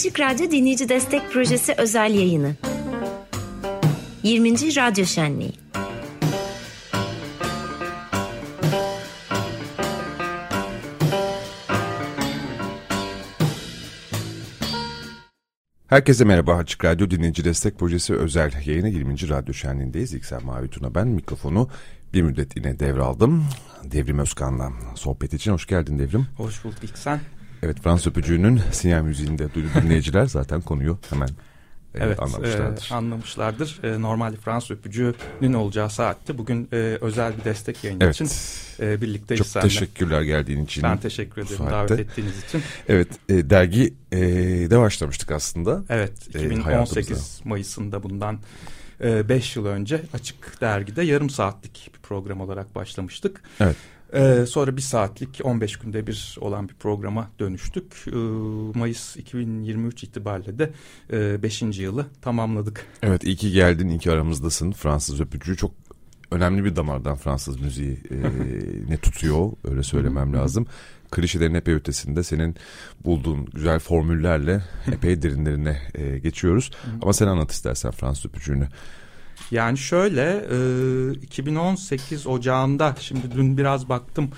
Açık Radyo Dinleyici Destek Projesi özel yayını. 20. Radyo Şenliği. Herkese merhaba Açık Radyo Dinleyici Destek Projesi özel yayını 20. Radyo Şenliği'ndeyiz. İksel Mavi Tuna ben mikrofonu bir müddet yine devraldım. Devrim Özkan'la sohbet için hoş geldin Devrim. Hoş bulduk İksen. Evet Fransız öpücüğünün sinyal müziğinde duyduğu dinleyiciler zaten konuyu hemen e, evet, anlamışlardır. E, anlamışlardır. E, normalde Fransız öpücüğünün olacağı saatte bugün e, özel bir destek yayını evet. için e, birlikteyiz Çok seninle. teşekkürler geldiğin için. Ben teşekkür ederim davet ettiğiniz için. Evet e, dergi e, de başlamıştık aslında. Evet 2018 e, Mayıs'ında bundan 5 e, yıl önce Açık Dergi'de yarım saatlik bir program olarak başlamıştık. Evet. Ee, sonra bir saatlik 15 günde bir olan bir programa dönüştük. Ee, Mayıs 2023 itibariyle de 5. E, yılı tamamladık. Evet iyi ki geldin, iyi ki aramızdasın. Fransız öpücüğü çok önemli bir damardan Fransız müziği e, ne tutuyor öyle söylemem lazım. Klişelerin epey ötesinde senin bulduğun güzel formüllerle epey derinlerine e, geçiyoruz. Ama sen anlat istersen Fransız öpücüğünü. Yani şöyle e, 2018 Ocağı'nda şimdi dün biraz baktım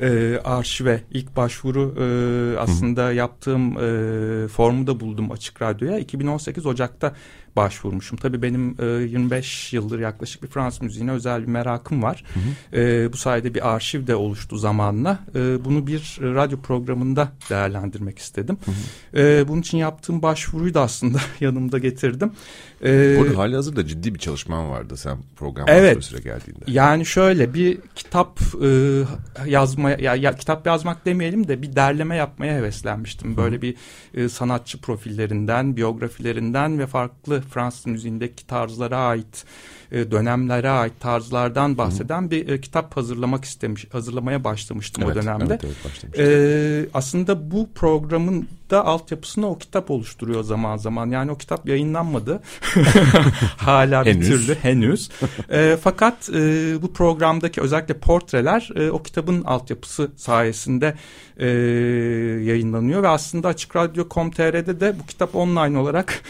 e, arşive ilk başvuru e, aslında Hı. yaptığım e, formu da buldum Açık Radyo'ya 2018 Ocak'ta başvurmuşum. Tabii benim e, 25 yıldır yaklaşık bir Fransız müziğine özel bir merakım var. Hı hı. E, bu sayede bir arşiv de oluştu zamanla. E, bunu bir radyo programında değerlendirmek istedim. Hı hı. E, bunun için yaptığım başvuruyu da aslında yanımda getirdim. Ee, Burada hali hazırda ciddi bir çalışman vardı sen program evet, süre geldiğinde. Yani şöyle bir kitap e, yazmaya ya, ya kitap yazmak demeyelim de bir derleme yapmaya heveslenmiştim. Böyle Hı. bir e, sanatçı profillerinden, biyografilerinden ve farklı Fransız müziğindeki tarzlara ait e, dönemlere ait tarzlardan bahseden Hı. bir e, kitap hazırlamak istemiş, hazırlamaya başlamıştım evet, o dönemde. Evet, evet, e, aslında bu programın da altyapısını o kitap oluşturuyor zaman zaman. Yani o kitap yayınlanmadı. Hala bir türlü henüz. e, fakat e, bu programdaki özellikle portreler e, o kitabın altyapısı sayesinde e, yayınlanıyor ve aslında Açık Radyo.com.tr'de de bu kitap online olarak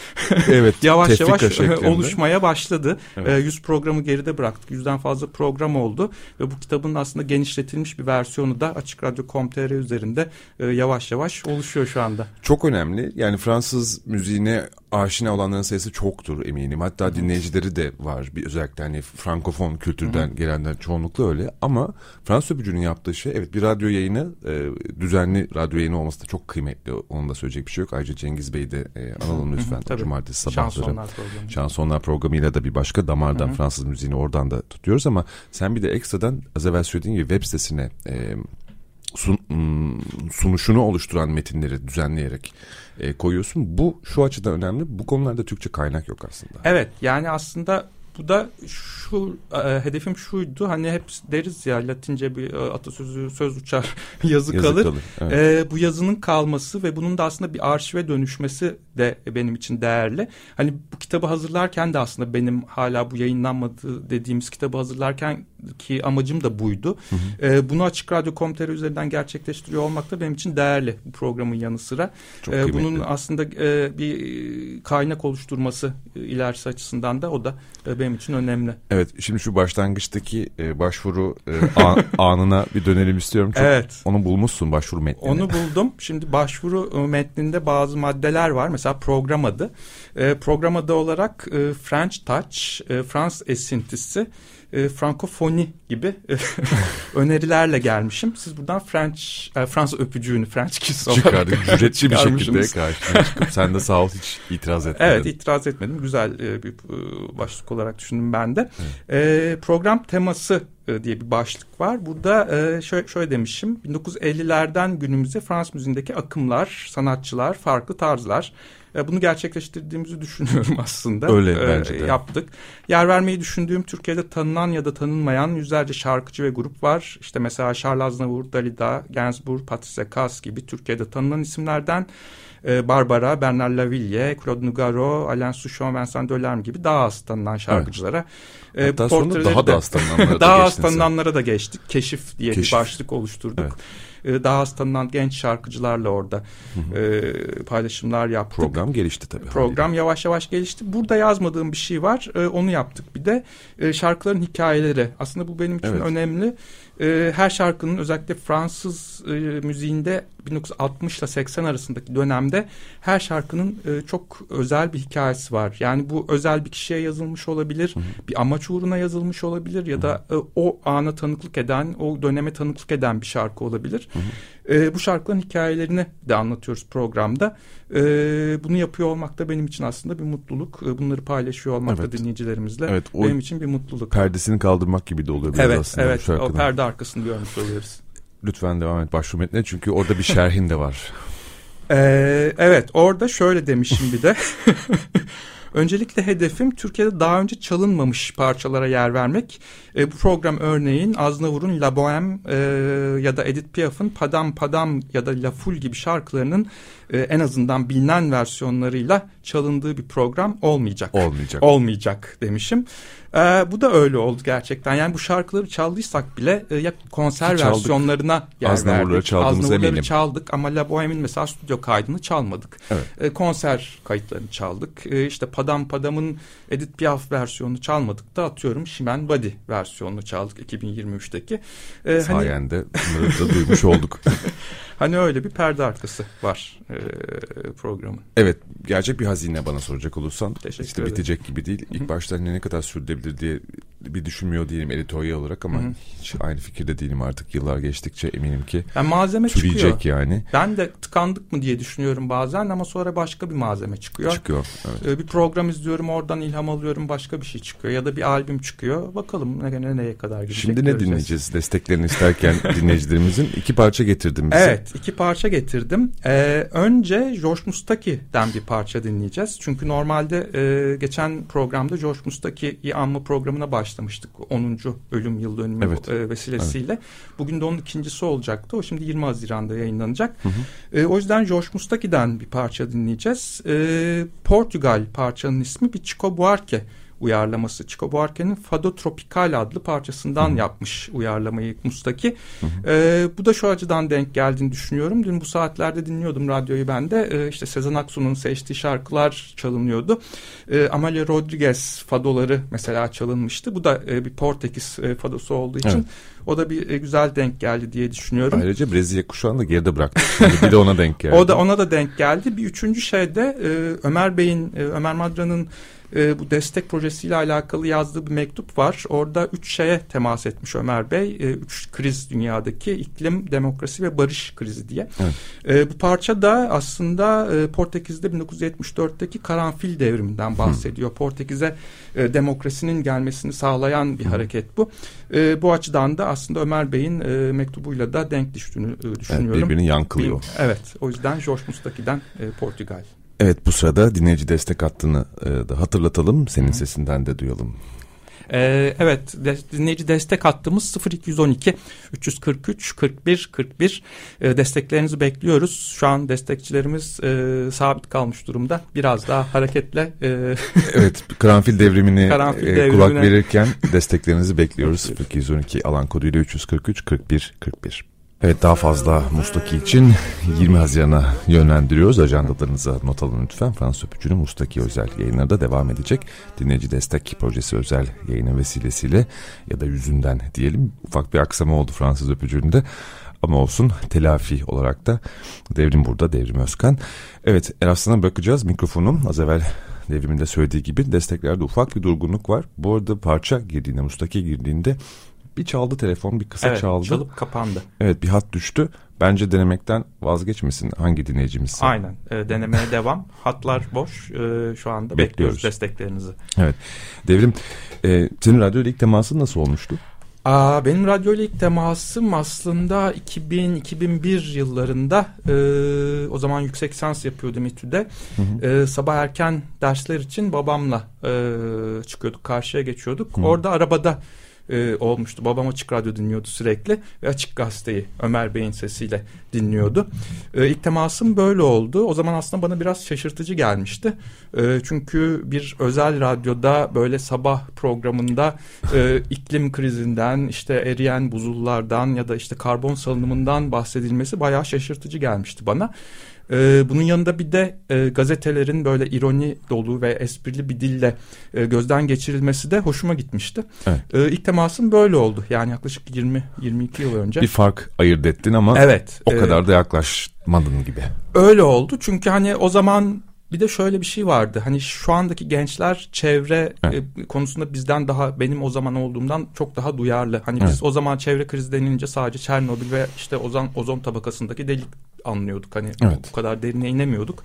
evet, yavaş yavaş şeklinde. oluşmaya başladı. Evet. E, 100 programı geride bıraktık. Yüzden fazla program oldu ve bu kitabın aslında genişletilmiş bir versiyonu da Açık Radyo.com.tr üzerinde e, yavaş yavaş oluşuyor şu anda. Çok önemli. Yani Fransız müziğine aşina olanların sayısı çoktur eminim. Hatta dinleyicileri de var. Bir özellikle hani frankofon kültürden Hı-hı. gelenler çoğunlukla öyle. Ama Fransız öpücüğünün yaptığı şey evet bir radyo yayını e, düzenli radyo yayını olması da çok kıymetli. Onun da söyleyecek bir şey yok. Ayrıca Cengiz Bey de e, analım lütfen. Hı-hı, Cumartesi sabahları. Şansonlar programı. Şansonlar programıyla da bir başka damardan Hı-hı. Fransız müziğini oradan da tutuyoruz ama sen bir de ekstradan az evvel söylediğin gibi web sitesine e, sun, sunuşunu oluşturan metinleri düzenleyerek e, koyuyorsun. Bu şu açıdan önemli. Bu konularda Türkçe kaynak yok aslında. Evet yani aslında bu da şu e, hedefim şuydu hani hep deriz ya Latince bir e, atasözü söz uçar yazı, yazı kalır. kalır evet. e, bu yazının kalması ve bunun da aslında bir arşive dönüşmesi de benim için değerli. Hani bu kitabı hazırlarken de aslında benim hala bu yayınlanmadı dediğimiz kitabı hazırlarken ki amacım da buydu. Hı hı. E, bunu Açık Radyo Komiteri üzerinden gerçekleştiriyor olmak da benim için değerli bu programın yanı sıra. Çok e, bunun aslında e, bir kaynak oluşturması e, ilerisi açısından da o da e, benim için önemli. Evet şimdi şu başlangıçtaki e, başvuru e, an, anına bir dönelim istiyorum. Çok, evet. Onu bulmuşsun başvuru metnini. Onu buldum. Şimdi başvuru e, metninde bazı maddeler var. Mesela program adı. E, program adı olarak e, French Touch, e, Fransız esintisi e, frankofoni gibi e, önerilerle gelmişim. Siz buradan French, e, Fransız öpücüğünü French kiss olarak Çıkardık. Cüretçi bir şekilde karşına çıkıp sen de sağ ol hiç itiraz etmedin. Evet itiraz etmedim. Güzel e, bir e, başlık olarak düşündüm ben de. Evet. E, program teması e, diye bir başlık var. Burada e, şöyle, şöyle demişim. 1950'lerden günümüze Fransız müziğindeki akımlar, sanatçılar, farklı tarzlar e, bunu gerçekleştirdiğimizi düşünüyorum aslında. Öyle e, bence de. Yaptık. Yer vermeyi düşündüğüm Türkiye'de tanınan ya da tanınmayan yüzlerce şarkıcı ve grup var. İşte mesela Charles Aznavour, Dalida, Gainsbourg, Patrice Kass gibi Türkiye'de tanınan isimlerden e, Barbara, Bernard Laville, Claude Nougaro, Alain Souchon, Vincent Delerme gibi daha az tanınan şarkıcılara. Evet. Hatta sonra daha da az tanınanlara da Daha az tanınanlara da geçtik. Keşif diye Keşif. bir başlık oluşturduk. Evet. E, daha az tanınan genç şarkıcılarla orada e, paylaşımlar yaptık. Program gelişti tabii. Program haliyle. yavaş yavaş gelişti. Burada yazmadığım bir şey var. E, onu yaptık. Bir de e, şarkıların hikayeleri. Aslında bu benim için evet. önemli. E, her şarkının özellikle Fransız e, müziğinde 1960 ile 80 arasındaki dönemde her şarkının e, çok özel bir hikayesi var. Yani bu özel bir kişiye yazılmış olabilir, hı hı. bir amaç uğruna yazılmış olabilir ya da e, o ana tanıklık eden, o döneme tanıklık eden bir şarkı olabilir. E, bu şarkıların hikayelerini de anlatıyoruz programda. E, bunu yapıyor olmak da benim için aslında bir mutluluk. E, bunları paylaşıyor olmak evet. da dinleyicilerimizle evet, benim için bir mutluluk. Perdesini kaldırmak gibi de oluyor biraz evet, aslında evet, bu Evet, o perde arkasını görmüş oluyoruz. Lütfen devam et başvuru metnine çünkü orada bir şerhin de var. Ee, evet orada şöyle demişim bir de. Öncelikle hedefim Türkiye'de daha önce çalınmamış parçalara yer vermek. E, bu program örneğin Aznavur'un La Bohème e, ya da Edith Piaf'ın Padam Padam ya da La Foule gibi şarkılarının e, en azından bilinen versiyonlarıyla çalındığı bir program olmayacak. Olmayacak. Olmayacak demişim. E, bu da öyle oldu gerçekten. Yani bu şarkıları çaldıysak bile e, ya konser çaldık. versiyonlarına yer Aznavurları verdik. Aznavurları çaldık ama La Bohème'in mesela stüdyo kaydını çalmadık. Evet. E, konser kayıtlarını çaldık. E, işte Padam Padam'ın Edith Piaf versiyonunu çalmadık da atıyorum Şimen Body versiyonunu çaldık 2023'teki. E, hani Sayende hani... bunları da duymuş olduk. Hani öyle bir perde arkası var e, programın. Evet gerçek bir hazine bana soracak olursan. Teşekkür işte ederim. bitecek gibi değil. İlk başta hani ne kadar sürdürebilir diye bir düşünmüyor değilim editoryal olarak ama Hı-hı. hiç aynı fikirde değilim artık yıllar geçtikçe eminim ki. Yani malzeme çıkıyor. yani. Ben de tıkandık mı diye düşünüyorum bazen ama sonra başka bir malzeme çıkıyor. Çıkıyor. Evet. Ee, bir program izliyorum oradan ilham alıyorum başka bir şey çıkıyor ya da bir albüm çıkıyor. Bakalım ne, ne neye kadar gidecek. Şimdi ne göreceğiz. dinleyeceğiz desteklerini isterken dinleyicilerimizin iki parça getirdim bize. Evet iki parça getirdim. Ee, önce George Mustaki'den bir parça dinleyeceğiz. Çünkü normalde e, geçen programda George Mustaki'yi anma programına başlamıştık. 10. ölüm yıl dönümü evet. e, vesilesiyle. Evet. Bugün de onun ikincisi olacaktı. O şimdi 20 Haziran'da yayınlanacak. Hı hı. E, o yüzden George Mustaki'den bir parça dinleyeceğiz. E, Portugal parçanın ismi bir Chico Buarque uyarlaması. Chico Buarque'nin Fado Tropical adlı parçasından Hı-hı. yapmış uyarlamayı Mustaki. Ee, bu da şu açıdan denk geldiğini düşünüyorum. Dün bu saatlerde dinliyordum radyoyu ben de. Ee, işte Sezen Aksu'nun seçtiği şarkılar çalınıyordu. Ee, Amalia Rodriguez fadoları mesela çalınmıştı. Bu da e, bir Portekiz e, fadosu olduğu için evet. O da bir e, güzel denk geldi diye düşünüyorum. Ayrıca Brezilya kuşağını da geride bıraktık. bir de ona denk geldi. o da ona da denk geldi. Bir üçüncü şey de e, Ömer Bey'in, e, Ömer Madra'nın e, bu destek projesiyle alakalı yazdığı bir mektup var. Orada üç şeye temas etmiş Ömer Bey. E, üç kriz dünyadaki iklim, demokrasi ve barış krizi diye. Evet. E, bu parça da aslında e, Portekiz'de 1974'teki karanfil devriminden bahsediyor. Hı. Portekiz'e e, demokrasinin gelmesini sağlayan bir Hı. hareket bu. E, bu açıdan da aslında Ömer Bey'in e, mektubuyla da denk düştüğünü e, düşünüyorum. Evet, birbirini yankılıyor. Evet o yüzden George Mustaki'den e, Portugal. Evet bu sırada dinleyici destek hattını e, da hatırlatalım. Senin Hı. sesinden de duyalım. Ee, evet de, dinleyici destek hattımız 0212 343 41 41 ee, desteklerinizi bekliyoruz. Şu an destekçilerimiz e, sabit kalmış durumda. Biraz daha hareketle. E, evet karanfil devrimini karanfil e, kulak verirken desteklerinizi bekliyoruz. 0212 alan koduyla 343 41 41. Evet daha fazla Mustaki için 20 Haziran'a yönlendiriyoruz. Ajandalarınıza not alın lütfen. Fransız Öpücü'nün Mustaki özel yayınları da devam edecek. Dinleyici Destek Projesi özel yayını vesilesiyle ya da yüzünden diyelim. Ufak bir aksama oldu Fransız Öpücü'nde. Ama olsun telafi olarak da Devrim burada, Devrim Özkan. Evet Eraslan'a bırakacağız mikrofonu. Az evvel Devrim'in de söylediği gibi desteklerde ufak bir durgunluk var. Bu arada parça girdiğinde, Mustaki girdiğinde bir çaldı telefon bir kısa evet, çaldı. çalıp kapandı. Evet bir hat düştü. Bence denemekten vazgeçmesin hangi dinleyicimizse. Aynen e, denemeye devam. Hatlar boş e, şu anda bekliyoruz. bekliyoruz desteklerinizi. Evet Devrim e, senin radyo ilk teması nasıl olmuştu? Aa, benim radyo ilk temasım aslında 2000-2001 yıllarında e, o zaman yüksek lisans yapıyordum İTÜ'de. Hı hı. E, sabah erken dersler için babamla e, çıkıyorduk karşıya geçiyorduk. Hı. Orada arabada e, olmuştu. Babam Açık Radyo dinliyordu sürekli ve Açık Gazete'yi Ömer Bey'in sesiyle dinliyordu. E, ilk temasım böyle oldu. O zaman aslında bana biraz şaşırtıcı gelmişti. E, çünkü bir özel radyoda böyle sabah programında e, iklim krizinden işte eriyen buzullardan ya da işte karbon salınımından bahsedilmesi bayağı şaşırtıcı gelmişti bana. Ee, bunun yanında bir de e, gazetelerin böyle ironi dolu ve esprili bir dille e, gözden geçirilmesi de hoşuma gitmişti. Evet. E, ilk temasım böyle oldu. Yani yaklaşık 20-22 yıl önce. Bir fark ayırt ettin ama evet, o kadar e, da yaklaşmadın gibi. Öyle oldu çünkü hani o zaman bir de şöyle bir şey vardı. Hani şu andaki gençler çevre evet. e, konusunda bizden daha benim o zaman olduğumdan çok daha duyarlı. Hani evet. biz o zaman çevre krizi denilince sadece Çernobil ve işte ozon ozon tabakasındaki delik anlıyorduk. Hani evet. bu kadar derine inemiyorduk.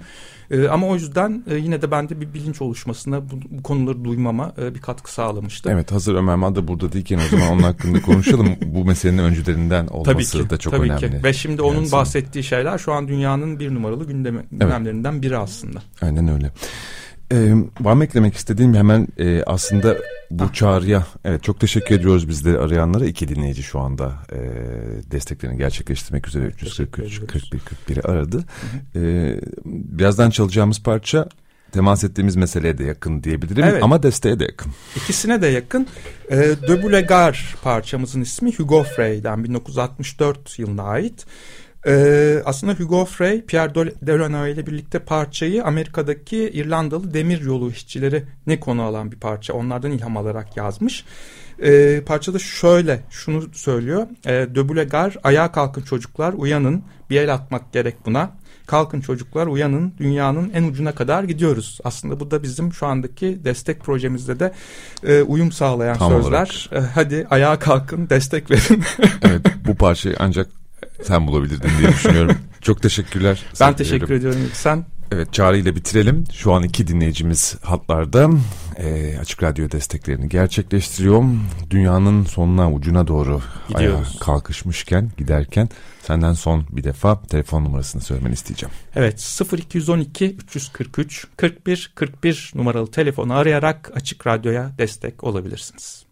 E, ama o yüzden e, yine de bende bir bilinç oluşmasına bu, bu konuları duymama e, bir katkı sağlamıştı. Evet hazır Ömer Madde burada değilken o zaman onun hakkında konuşalım. bu meselenin öncülerinden olması tabii ki, da çok tabii önemli. Ki. Ve şimdi onun yani bahsettiği şeyler şu an dünyanın bir numaralı gündemlerinden evet. biri aslında. Aynen öyle. Ee, var mı eklemek istediğim hemen e, aslında bu çağrıya evet çok teşekkür ediyoruz biz de arayanlara iki dinleyici şu anda e, desteklerini gerçekleştirmek üzere 343 41 41'i aradı. E, birazdan çalacağımız parça temas ettiğimiz meseleye de yakın diyebilirim evet. ama desteğe de yakın. İkisine de yakın. E, De Bulegar parçamızın ismi Hugo Frey'den 1964 yılına ait. Ee, aslında Hugo Frey, Pierre Delano ile birlikte parçayı Amerika'daki İrlandalı demir yolu işçileri ne konu alan bir parça. Onlardan ilham alarak yazmış. Ee, parçada şöyle şunu söylüyor. E, Döbülegar ayağa kalkın çocuklar uyanın bir el atmak gerek buna. Kalkın çocuklar uyanın dünyanın en ucuna kadar gidiyoruz. Aslında bu da bizim şu andaki destek projemizde de e, uyum sağlayan Tam sözler. E, hadi ayağa kalkın destek verin. evet bu parçayı ancak sen bulabilirdin diye düşünüyorum. Çok teşekkürler. Ben teşekkür ediyorum. Sen? Evet Çağrı ile bitirelim. Şu an iki dinleyicimiz hatlarda. E, Açık Radyo desteklerini gerçekleştiriyor. Dünyanın sonuna ucuna doğru ayağa kalkışmışken giderken senden son bir defa telefon numarasını söylemeni isteyeceğim. Evet 0212 343 41 41 numaralı telefonu arayarak Açık Radyo'ya destek olabilirsiniz.